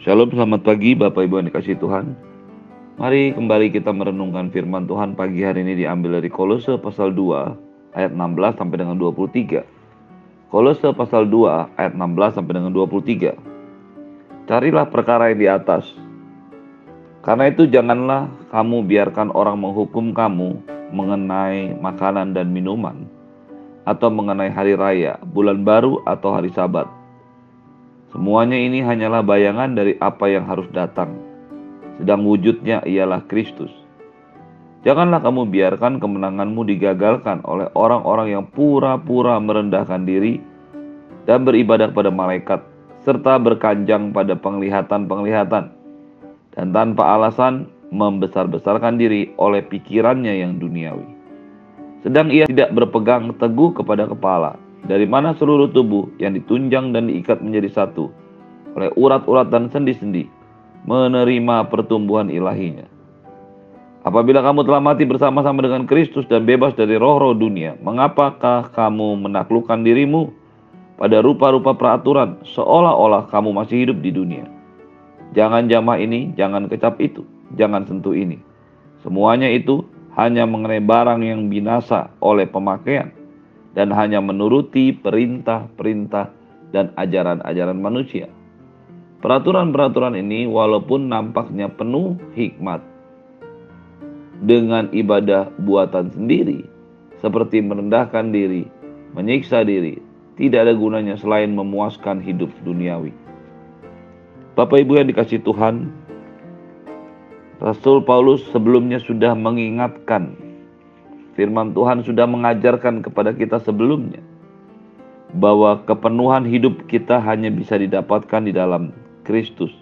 Shalom, selamat pagi Bapak Ibu yang dikasih Tuhan. Mari kembali kita merenungkan firman Tuhan pagi hari ini diambil dari Kolose pasal 2 ayat 16 sampai dengan 23. Kolose pasal 2 ayat 16 sampai dengan 23. Carilah perkara yang di atas. Karena itu janganlah kamu biarkan orang menghukum kamu mengenai makanan dan minuman atau mengenai hari raya, bulan baru atau hari sabat Semuanya ini hanyalah bayangan dari apa yang harus datang, sedang wujudnya ialah Kristus. Janganlah kamu biarkan kemenanganmu digagalkan oleh orang-orang yang pura-pura merendahkan diri dan beribadah pada malaikat, serta berkanjang pada penglihatan-penglihatan, dan tanpa alasan membesar-besarkan diri oleh pikirannya yang duniawi. Sedang ia tidak berpegang teguh kepada kepala, dari mana seluruh tubuh yang ditunjang dan diikat menjadi satu oleh urat-urat dan sendi-sendi menerima pertumbuhan ilahinya. Apabila kamu telah mati bersama-sama dengan Kristus dan bebas dari roh-roh dunia, mengapakah kamu menaklukkan dirimu pada rupa-rupa peraturan seolah-olah kamu masih hidup di dunia? Jangan jamah ini, jangan kecap itu, jangan sentuh ini. Semuanya itu hanya mengenai barang yang binasa oleh pemakaian dan hanya menuruti perintah-perintah dan ajaran-ajaran manusia. Peraturan-peraturan ini walaupun nampaknya penuh hikmat dengan ibadah buatan sendiri seperti merendahkan diri, menyiksa diri, tidak ada gunanya selain memuaskan hidup duniawi. Bapak Ibu yang dikasih Tuhan, Rasul Paulus sebelumnya sudah mengingatkan Firman Tuhan sudah mengajarkan kepada kita sebelumnya bahwa kepenuhan hidup kita hanya bisa didapatkan di dalam Kristus.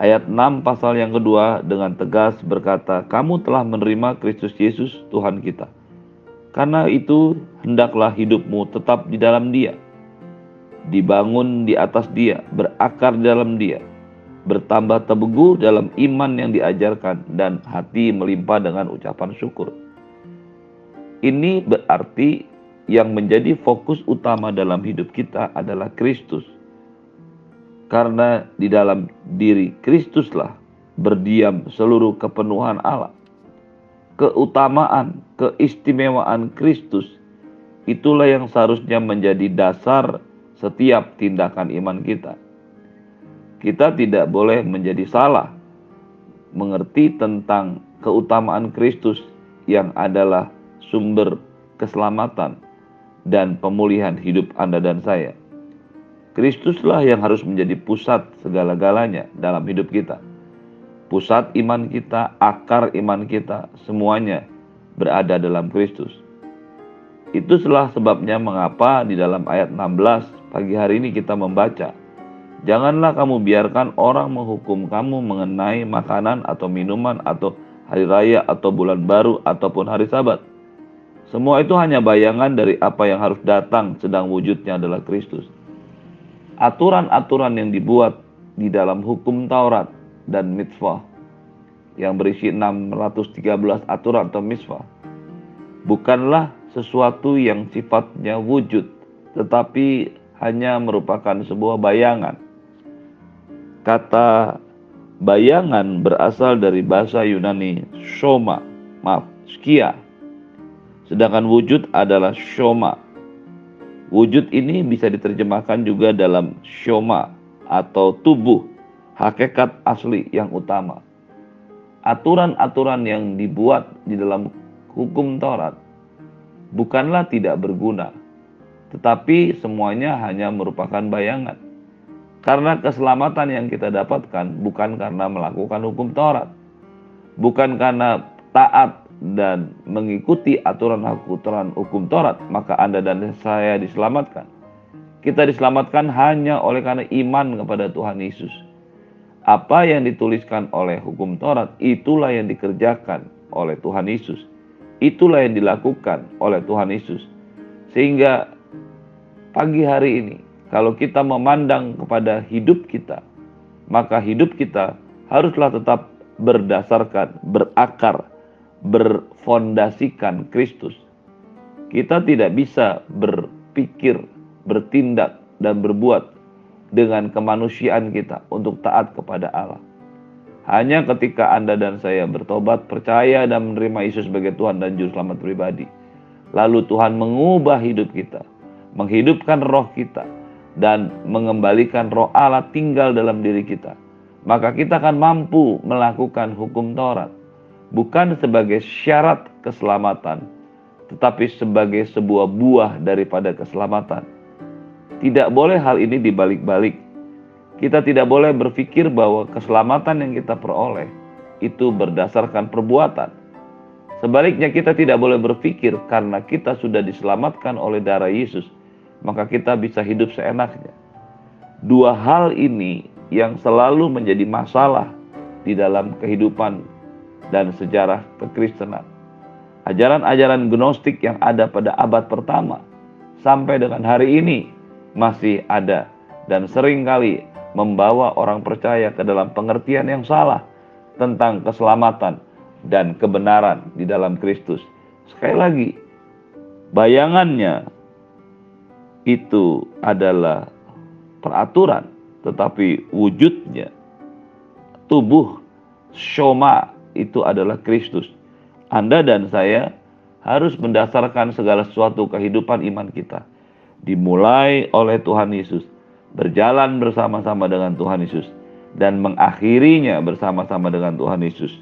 Ayat 6 pasal yang kedua dengan tegas berkata, "Kamu telah menerima Kristus Yesus Tuhan kita. Karena itu hendaklah hidupmu tetap di dalam Dia, dibangun di atas Dia, berakar di dalam Dia, bertambah teguh dalam iman yang diajarkan dan hati melimpah dengan ucapan syukur." Ini berarti yang menjadi fokus utama dalam hidup kita adalah Kristus. Karena di dalam diri Kristuslah berdiam seluruh kepenuhan Allah. Keutamaan, keistimewaan Kristus itulah yang seharusnya menjadi dasar setiap tindakan iman kita. Kita tidak boleh menjadi salah mengerti tentang keutamaan Kristus yang adalah sumber keselamatan dan pemulihan hidup Anda dan saya. Kristuslah yang harus menjadi pusat segala-galanya dalam hidup kita. Pusat iman kita, akar iman kita, semuanya berada dalam Kristus. Itu Itulah sebabnya mengapa di dalam ayat 16 pagi hari ini kita membaca, Janganlah kamu biarkan orang menghukum kamu mengenai makanan atau minuman atau hari raya atau bulan baru ataupun hari sabat semua itu hanya bayangan dari apa yang harus datang sedang wujudnya adalah Kristus. Aturan-aturan yang dibuat di dalam hukum Taurat dan mitzvah yang berisi 613 aturan atau mitzvah bukanlah sesuatu yang sifatnya wujud tetapi hanya merupakan sebuah bayangan. Kata bayangan berasal dari bahasa Yunani shoma, maaf, skia Sedangkan wujud adalah syoma. Wujud ini bisa diterjemahkan juga dalam syoma atau tubuh, hakikat asli yang utama. Aturan-aturan yang dibuat di dalam hukum Taurat bukanlah tidak berguna, tetapi semuanya hanya merupakan bayangan. Karena keselamatan yang kita dapatkan bukan karena melakukan hukum Taurat, bukan karena taat dan mengikuti aturan-aturan hukum Taurat, maka Anda dan saya diselamatkan. Kita diselamatkan hanya oleh karena iman kepada Tuhan Yesus. Apa yang dituliskan oleh hukum Taurat, itulah yang dikerjakan oleh Tuhan Yesus. Itulah yang dilakukan oleh Tuhan Yesus. Sehingga pagi hari ini, kalau kita memandang kepada hidup kita, maka hidup kita haruslah tetap berdasarkan, berakar berfondasikan Kristus. Kita tidak bisa berpikir, bertindak, dan berbuat dengan kemanusiaan kita untuk taat kepada Allah. Hanya ketika Anda dan saya bertobat, percaya dan menerima Yesus sebagai Tuhan dan Juru Selamat pribadi. Lalu Tuhan mengubah hidup kita, menghidupkan roh kita, dan mengembalikan roh Allah tinggal dalam diri kita. Maka kita akan mampu melakukan hukum Taurat. Bukan sebagai syarat keselamatan, tetapi sebagai sebuah buah daripada keselamatan. Tidak boleh hal ini dibalik-balik. Kita tidak boleh berpikir bahwa keselamatan yang kita peroleh itu berdasarkan perbuatan. Sebaliknya kita tidak boleh berpikir karena kita sudah diselamatkan oleh darah Yesus, maka kita bisa hidup seenaknya. Dua hal ini yang selalu menjadi masalah di dalam kehidupan dan sejarah kekristenan ajaran-ajaran gnostik yang ada pada abad pertama sampai dengan hari ini masih ada dan sering kali membawa orang percaya ke dalam pengertian yang salah tentang keselamatan dan kebenaran di dalam Kristus. Sekali lagi, bayangannya itu adalah peraturan, tetapi wujudnya tubuh Shoma itu adalah Kristus. Anda dan saya harus mendasarkan segala sesuatu kehidupan iman kita. Dimulai oleh Tuhan Yesus, berjalan bersama-sama dengan Tuhan Yesus, dan mengakhirinya bersama-sama dengan Tuhan Yesus.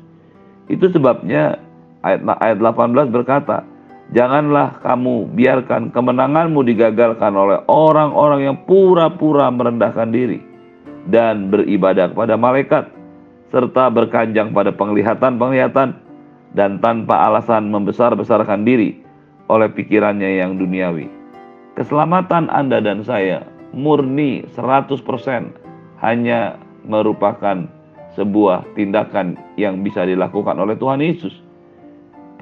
Itu sebabnya ayat, ayat 18 berkata, Janganlah kamu biarkan kemenanganmu digagalkan oleh orang-orang yang pura-pura merendahkan diri dan beribadah kepada malaikat, serta berkanjang pada penglihatan-penglihatan dan tanpa alasan membesar-besarkan diri oleh pikirannya yang duniawi. Keselamatan Anda dan saya murni 100% hanya merupakan sebuah tindakan yang bisa dilakukan oleh Tuhan Yesus.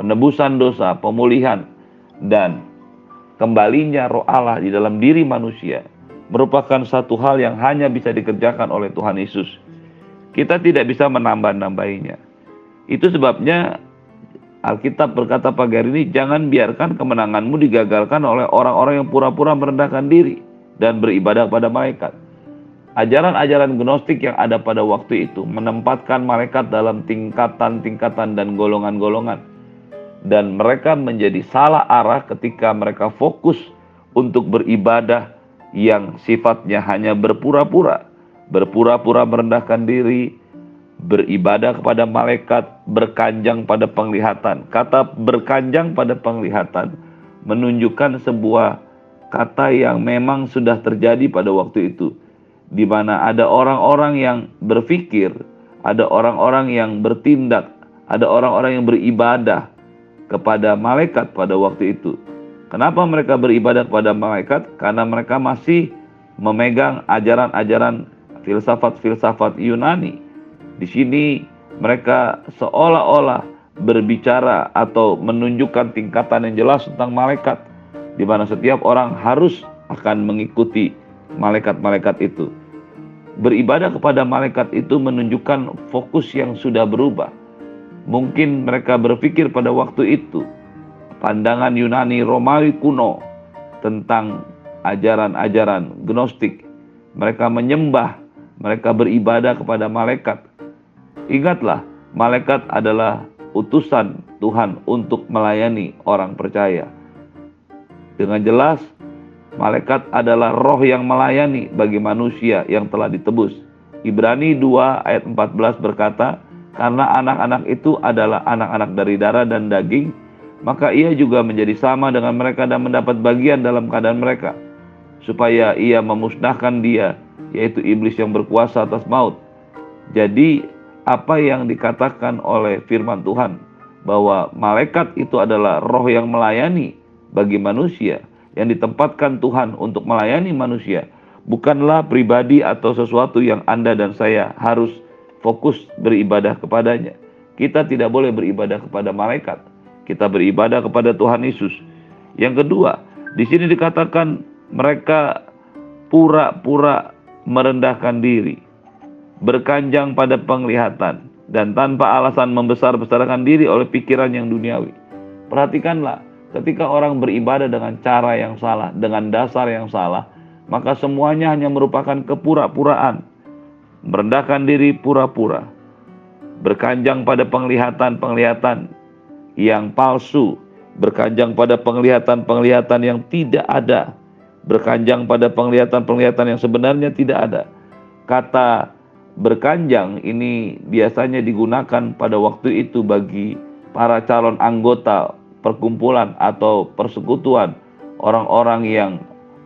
Penebusan dosa, pemulihan, dan kembalinya roh Allah di dalam diri manusia merupakan satu hal yang hanya bisa dikerjakan oleh Tuhan Yesus. Kita tidak bisa menambah-nambahinya. Itu sebabnya Alkitab berkata pagi ini, jangan biarkan kemenanganmu digagalkan oleh orang-orang yang pura-pura merendahkan diri dan beribadah pada malaikat. Ajaran-ajaran gnostik yang ada pada waktu itu menempatkan malaikat dalam tingkatan-tingkatan dan golongan-golongan. Dan mereka menjadi salah arah ketika mereka fokus untuk beribadah yang sifatnya hanya berpura-pura. Berpura-pura merendahkan diri, beribadah kepada malaikat, berkanjang pada penglihatan. Kata berkanjang pada penglihatan menunjukkan sebuah kata yang memang sudah terjadi pada waktu itu. Di mana ada orang-orang yang berpikir, ada orang-orang yang bertindak, ada orang-orang yang beribadah kepada malaikat pada waktu itu. Kenapa mereka beribadah kepada malaikat? Karena mereka masih memegang ajaran-ajaran filsafat-filsafat Yunani di sini mereka seolah-olah berbicara atau menunjukkan tingkatan yang jelas tentang malaikat di mana setiap orang harus akan mengikuti malaikat-malaikat itu. Beribadah kepada malaikat itu menunjukkan fokus yang sudah berubah. Mungkin mereka berpikir pada waktu itu pandangan Yunani Romawi kuno tentang ajaran-ajaran gnostik. Mereka menyembah, mereka beribadah kepada malaikat Ingatlah, malaikat adalah utusan Tuhan untuk melayani orang percaya. Dengan jelas, malaikat adalah roh yang melayani bagi manusia yang telah ditebus. Ibrani 2 ayat 14 berkata, karena anak-anak itu adalah anak-anak dari darah dan daging, maka ia juga menjadi sama dengan mereka dan mendapat bagian dalam keadaan mereka, supaya ia memusnahkan dia, yaitu iblis yang berkuasa atas maut. Jadi apa yang dikatakan oleh firman Tuhan bahwa malaikat itu adalah roh yang melayani bagi manusia yang ditempatkan Tuhan untuk melayani manusia bukanlah pribadi atau sesuatu yang Anda dan saya harus fokus beribadah kepadanya. Kita tidak boleh beribadah kepada malaikat. Kita beribadah kepada Tuhan Yesus. Yang kedua, di sini dikatakan mereka pura-pura merendahkan diri berkanjang pada penglihatan, dan tanpa alasan membesar-besarkan diri oleh pikiran yang duniawi. Perhatikanlah, ketika orang beribadah dengan cara yang salah, dengan dasar yang salah, maka semuanya hanya merupakan kepura-puraan. Merendahkan diri pura-pura. Berkanjang pada penglihatan-penglihatan yang palsu. Berkanjang pada penglihatan-penglihatan yang tidak ada. Berkanjang pada penglihatan-penglihatan yang sebenarnya tidak ada. Kata berkanjang ini biasanya digunakan pada waktu itu bagi para calon anggota perkumpulan atau persekutuan orang-orang yang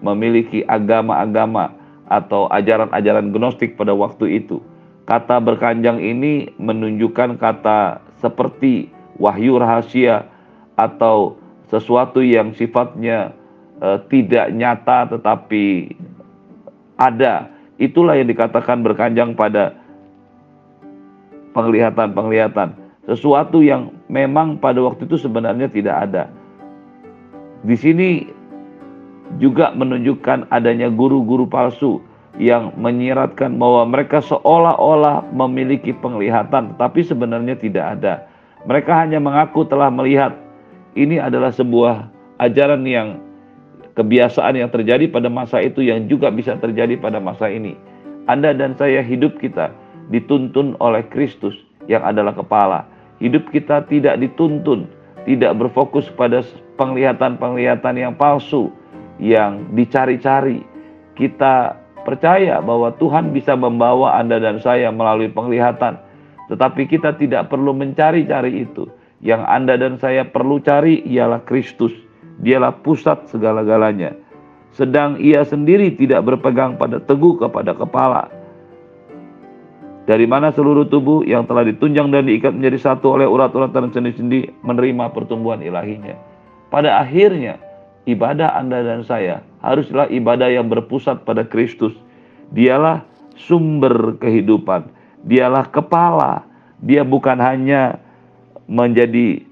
memiliki agama-agama atau ajaran-ajaran gnostik pada waktu itu. Kata berkanjang ini menunjukkan kata seperti wahyu rahasia atau sesuatu yang sifatnya e, tidak nyata tetapi ada. Itulah yang dikatakan berkanjang pada penglihatan-penglihatan. Sesuatu yang memang pada waktu itu sebenarnya tidak ada. Di sini juga menunjukkan adanya guru-guru palsu yang menyiratkan bahwa mereka seolah-olah memiliki penglihatan, tetapi sebenarnya tidak ada. Mereka hanya mengaku telah melihat. Ini adalah sebuah ajaran yang kebiasaan yang terjadi pada masa itu yang juga bisa terjadi pada masa ini. Anda dan saya hidup kita dituntun oleh Kristus yang adalah kepala. Hidup kita tidak dituntun, tidak berfokus pada penglihatan-penglihatan yang palsu, yang dicari-cari. Kita percaya bahwa Tuhan bisa membawa Anda dan saya melalui penglihatan, tetapi kita tidak perlu mencari-cari itu. Yang Anda dan saya perlu cari ialah Kristus. Dialah pusat segala-galanya. Sedang ia sendiri tidak berpegang pada teguh kepada kepala. Dari mana seluruh tubuh yang telah ditunjang dan diikat menjadi satu oleh urat-urat dan sendi-sendi menerima pertumbuhan ilahinya. Pada akhirnya, ibadah Anda dan saya haruslah ibadah yang berpusat pada Kristus. Dialah sumber kehidupan, dialah kepala. Dia bukan hanya menjadi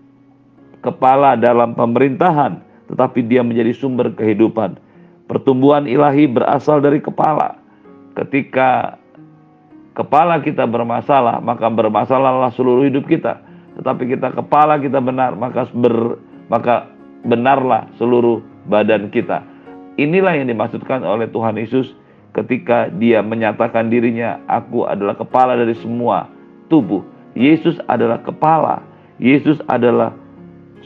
kepala dalam pemerintahan, tetapi dia menjadi sumber kehidupan. Pertumbuhan ilahi berasal dari kepala. Ketika kepala kita bermasalah, maka bermasalahlah seluruh hidup kita. Tetapi kita kepala kita benar, maka ber, maka benarlah seluruh badan kita. Inilah yang dimaksudkan oleh Tuhan Yesus ketika dia menyatakan dirinya, aku adalah kepala dari semua tubuh. Yesus adalah kepala. Yesus adalah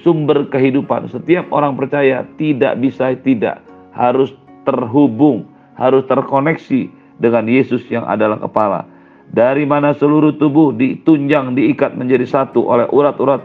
sumber kehidupan. Setiap orang percaya tidak bisa tidak. Harus terhubung, harus terkoneksi dengan Yesus yang adalah kepala. Dari mana seluruh tubuh ditunjang, diikat menjadi satu oleh urat-urat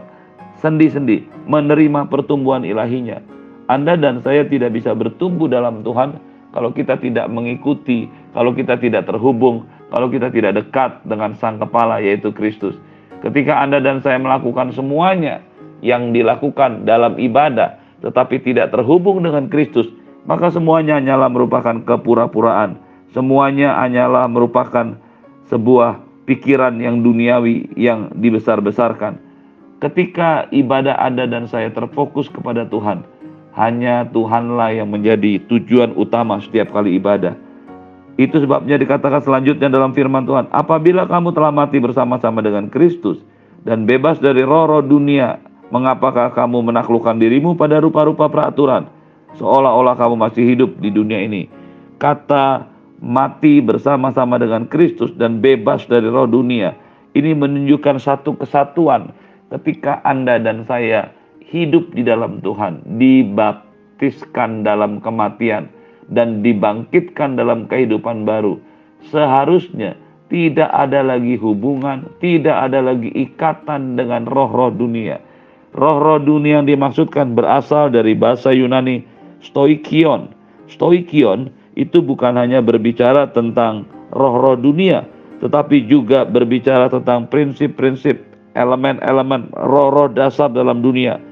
sendi-sendi menerima pertumbuhan ilahinya. Anda dan saya tidak bisa bertumbuh dalam Tuhan kalau kita tidak mengikuti, kalau kita tidak terhubung, kalau kita tidak dekat dengan Sang Kepala yaitu Kristus. Ketika Anda dan saya melakukan semuanya yang dilakukan dalam ibadah tetapi tidak terhubung dengan Kristus, maka semuanya hanyalah merupakan kepura-puraan. Semuanya hanyalah merupakan sebuah pikiran yang duniawi yang dibesar-besarkan Ketika ibadah Anda dan saya terfokus kepada Tuhan, hanya Tuhanlah yang menjadi tujuan utama setiap kali ibadah. Itu sebabnya dikatakan selanjutnya dalam firman Tuhan, apabila kamu telah mati bersama-sama dengan Kristus dan bebas dari roh-roh dunia, mengapakah kamu menaklukkan dirimu pada rupa-rupa peraturan, seolah-olah kamu masih hidup di dunia ini. Kata mati bersama-sama dengan Kristus dan bebas dari roh dunia, ini menunjukkan satu kesatuan ketika Anda dan saya hidup di dalam Tuhan, dibaptiskan dalam kematian, dan dibangkitkan dalam kehidupan baru, seharusnya tidak ada lagi hubungan, tidak ada lagi ikatan dengan roh-roh dunia. Roh-roh dunia yang dimaksudkan berasal dari bahasa Yunani stoikion. Stoikion itu bukan hanya berbicara tentang roh-roh dunia, tetapi juga berbicara tentang prinsip-prinsip elemen-elemen roh-roh dasar dalam dunia.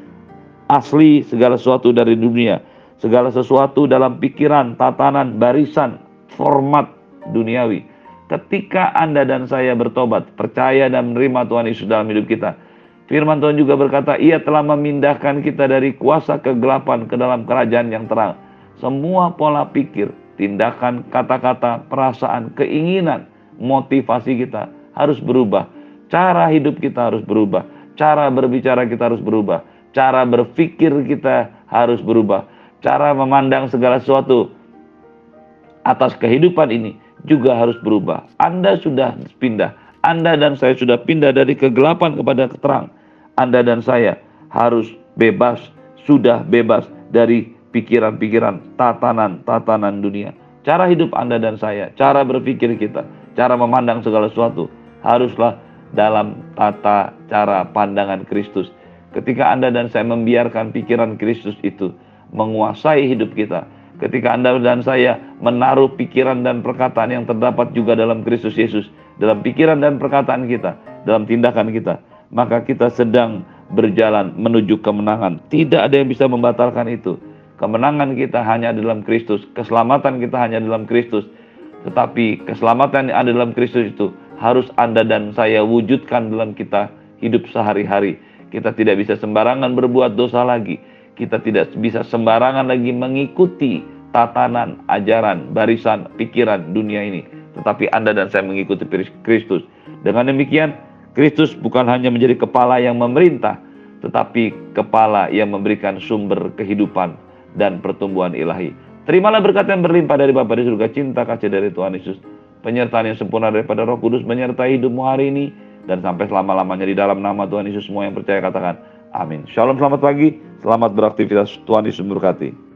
Asli segala sesuatu dari dunia. Segala sesuatu dalam pikiran, tatanan, barisan, format duniawi. Ketika Anda dan saya bertobat, percaya dan menerima Tuhan Yesus dalam hidup kita. Firman Tuhan juga berkata, ia telah memindahkan kita dari kuasa kegelapan ke dalam kerajaan yang terang. Semua pola pikir, tindakan, kata-kata, perasaan, keinginan, motivasi kita harus berubah Cara hidup kita harus berubah. Cara berbicara kita harus berubah. Cara berpikir kita harus berubah. Cara memandang segala sesuatu atas kehidupan ini juga harus berubah. Anda sudah pindah. Anda dan saya sudah pindah dari kegelapan kepada keterang. Anda dan saya harus bebas, sudah bebas dari pikiran-pikiran, tatanan-tatanan dunia. Cara hidup Anda dan saya, cara berpikir kita, cara memandang segala sesuatu haruslah dalam tata cara pandangan Kristus. Ketika Anda dan saya membiarkan pikiran Kristus itu menguasai hidup kita, ketika Anda dan saya menaruh pikiran dan perkataan yang terdapat juga dalam Kristus Yesus, dalam pikiran dan perkataan kita, dalam tindakan kita, maka kita sedang berjalan menuju kemenangan. Tidak ada yang bisa membatalkan itu. Kemenangan kita hanya dalam Kristus, keselamatan kita hanya dalam Kristus. Tetapi keselamatan yang ada dalam Kristus itu harus Anda dan saya wujudkan dalam kita hidup sehari-hari. Kita tidak bisa sembarangan berbuat dosa lagi. Kita tidak bisa sembarangan lagi mengikuti tatanan, ajaran, barisan, pikiran dunia ini. Tetapi Anda dan saya mengikuti Kristus. Dengan demikian, Kristus bukan hanya menjadi kepala yang memerintah, tetapi kepala yang memberikan sumber kehidupan dan pertumbuhan ilahi. Terimalah berkat yang berlimpah dari Bapa di surga, cinta kasih dari Tuhan Yesus penyertaan yang sempurna daripada Roh Kudus menyertai hidupmu hari ini dan sampai selama-lamanya di dalam nama Tuhan Yesus semua yang percaya katakan amin. Shalom selamat pagi, selamat beraktivitas Tuhan Yesus memberkati.